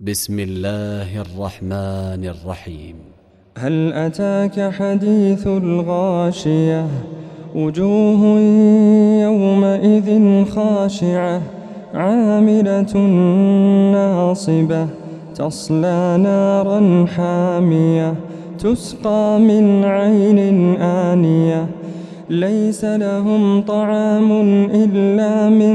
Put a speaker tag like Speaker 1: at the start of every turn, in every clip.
Speaker 1: بسم الله الرحمن الرحيم.
Speaker 2: هل أتاك حديث الغاشية؟ وجوه يومئذ خاشعة عاملة ناصبة تصلى نارا حامية تسقى من عين آنية. ليس لهم طعام إلا من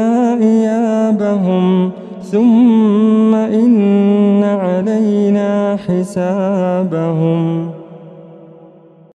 Speaker 2: ثم إن علينا حسابهم.